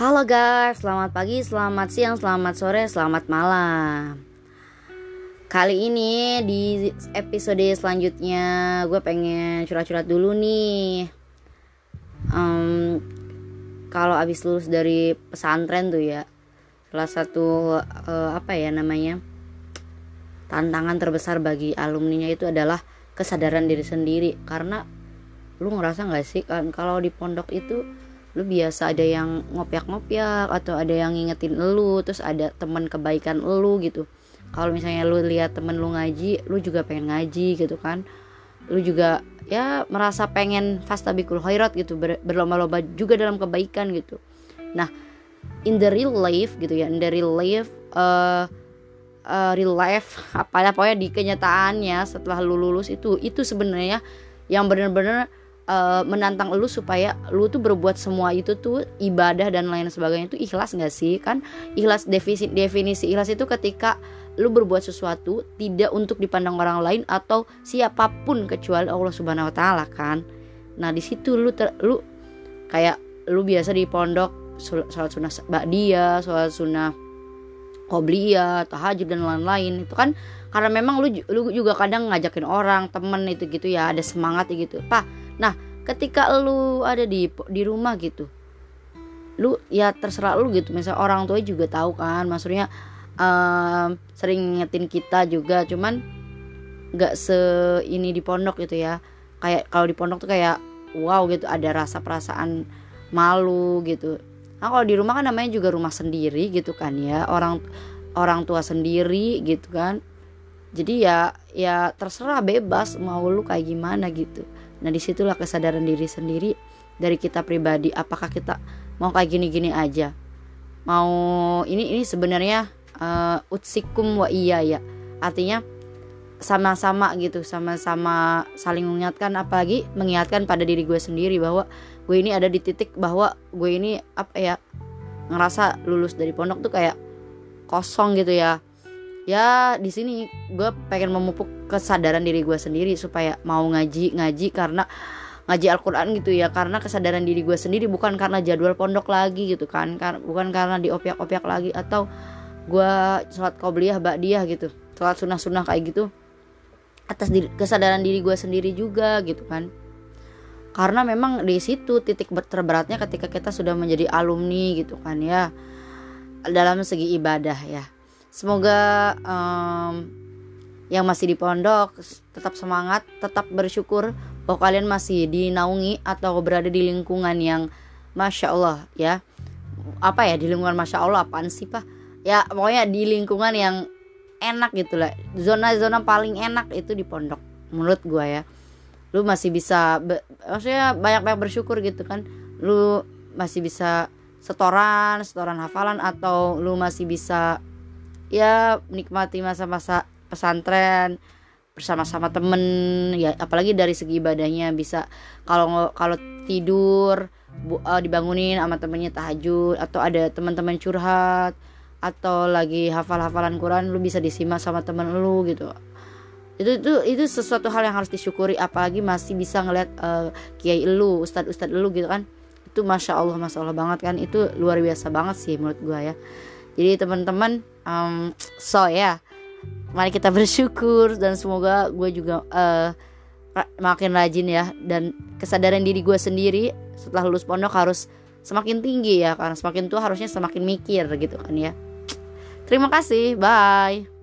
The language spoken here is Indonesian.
Halo guys, selamat pagi, selamat siang, selamat sore, selamat malam. Kali ini di episode selanjutnya gue pengen curhat-curhat dulu nih. Um, kalau abis lulus dari pesantren tuh ya, salah satu uh, apa ya namanya tantangan terbesar bagi alumninya itu adalah kesadaran diri sendiri karena lu ngerasa nggak sih kan kalau di pondok itu lu biasa ada yang ngopiak-ngopiak atau ada yang ngingetin lu terus ada teman kebaikan lu gitu. Kalau misalnya lu lihat temen lu ngaji lu juga pengen ngaji gitu kan. Lu juga ya merasa pengen fastabikul khairat gitu ber berlomba-lomba juga dalam kebaikan gitu. Nah in the real life gitu ya in the real life uh, uh, real life apa pokoknya di kenyataannya setelah lu lulus itu itu sebenarnya yang benar-benar uh, menantang lu supaya lu tuh berbuat semua itu tuh ibadah dan lain sebagainya itu ikhlas gak sih? Kan ikhlas definisi definisi ikhlas itu ketika lu berbuat sesuatu tidak untuk dipandang orang lain atau siapa pun kecuali Allah Subhanahu Wa Taala kan? Nah di situ lu ter, lu kayak lu biasa di pondok sholat sunnah ba'diyah sholat sunnah qobliyah tahajud dan lain-lain. Itu kan karena memang lu lu juga kadang ngajakin orang temen itu gitu ya ada semangat gitu. Pak Nah, ketika lu ada di di rumah gitu, lu ya terserah lu gitu. Misal orang tua juga tahu kan, maksudnya um, sering ngingetin kita juga, cuman nggak se ini di pondok gitu ya. Kayak kalau di pondok tuh kayak wow gitu, ada rasa perasaan malu gitu. Nah kalau di rumah kan namanya juga rumah sendiri gitu kan ya orang orang tua sendiri gitu kan. Jadi ya ya terserah bebas mau lu kayak gimana gitu. Nah di situlah kesadaran diri sendiri dari kita pribadi. Apakah kita mau kayak gini-gini aja? Mau ini ini sebenarnya uh, utsikum wa iya ya. Artinya sama-sama gitu, sama-sama saling mengingatkan apalagi mengingatkan pada diri gue sendiri bahwa gue ini ada di titik bahwa gue ini apa ya ngerasa lulus dari pondok tuh kayak kosong gitu ya ya di sini gue pengen memupuk kesadaran diri gue sendiri supaya mau ngaji ngaji karena ngaji Al-Quran gitu ya. Karena kesadaran diri gue sendiri bukan karena jadwal pondok lagi gitu kan. Bukan karena diopiak-opiak lagi atau gue sholat qobliyah ba'diyah gitu. Sholat sunnah-sunnah kayak gitu atas diri, kesadaran diri gue sendiri juga gitu kan. Karena memang di situ titik terberatnya ketika kita sudah menjadi alumni gitu kan ya. Dalam segi ibadah ya Semoga um, yang masih di pondok tetap semangat, tetap bersyukur bahwa kalian masih dinaungi atau berada di lingkungan yang masya Allah ya. Apa ya di lingkungan masya Allah apaan sih pak? Ya pokoknya di lingkungan yang enak gitu lah. Zona-zona paling enak itu di pondok menurut gue ya. Lu masih bisa, maksudnya banyak-banyak bersyukur gitu kan. Lu masih bisa setoran, setoran hafalan atau lu masih bisa ya menikmati masa-masa pesantren bersama-sama temen ya apalagi dari segi ibadahnya bisa. Kalau kalau tidur bu, uh, dibangunin sama temennya tahajud atau ada teman-teman curhat atau lagi hafal-hafalan Quran lu bisa disimak sama temen lu gitu. Itu itu itu sesuatu hal yang harus disyukuri apalagi masih bisa ngeliat uh, kiai lu ustad ustad lu gitu kan. Itu masya Allah masya Allah banget kan. Itu luar biasa banget sih menurut gua ya. Jadi teman-teman um, so ya. Yeah, mari kita bersyukur dan semoga gue juga uh, makin rajin ya. Dan kesadaran diri gue sendiri setelah lulus pondok harus semakin tinggi ya karena semakin tua harusnya semakin mikir gitu kan ya. Terima kasih. Bye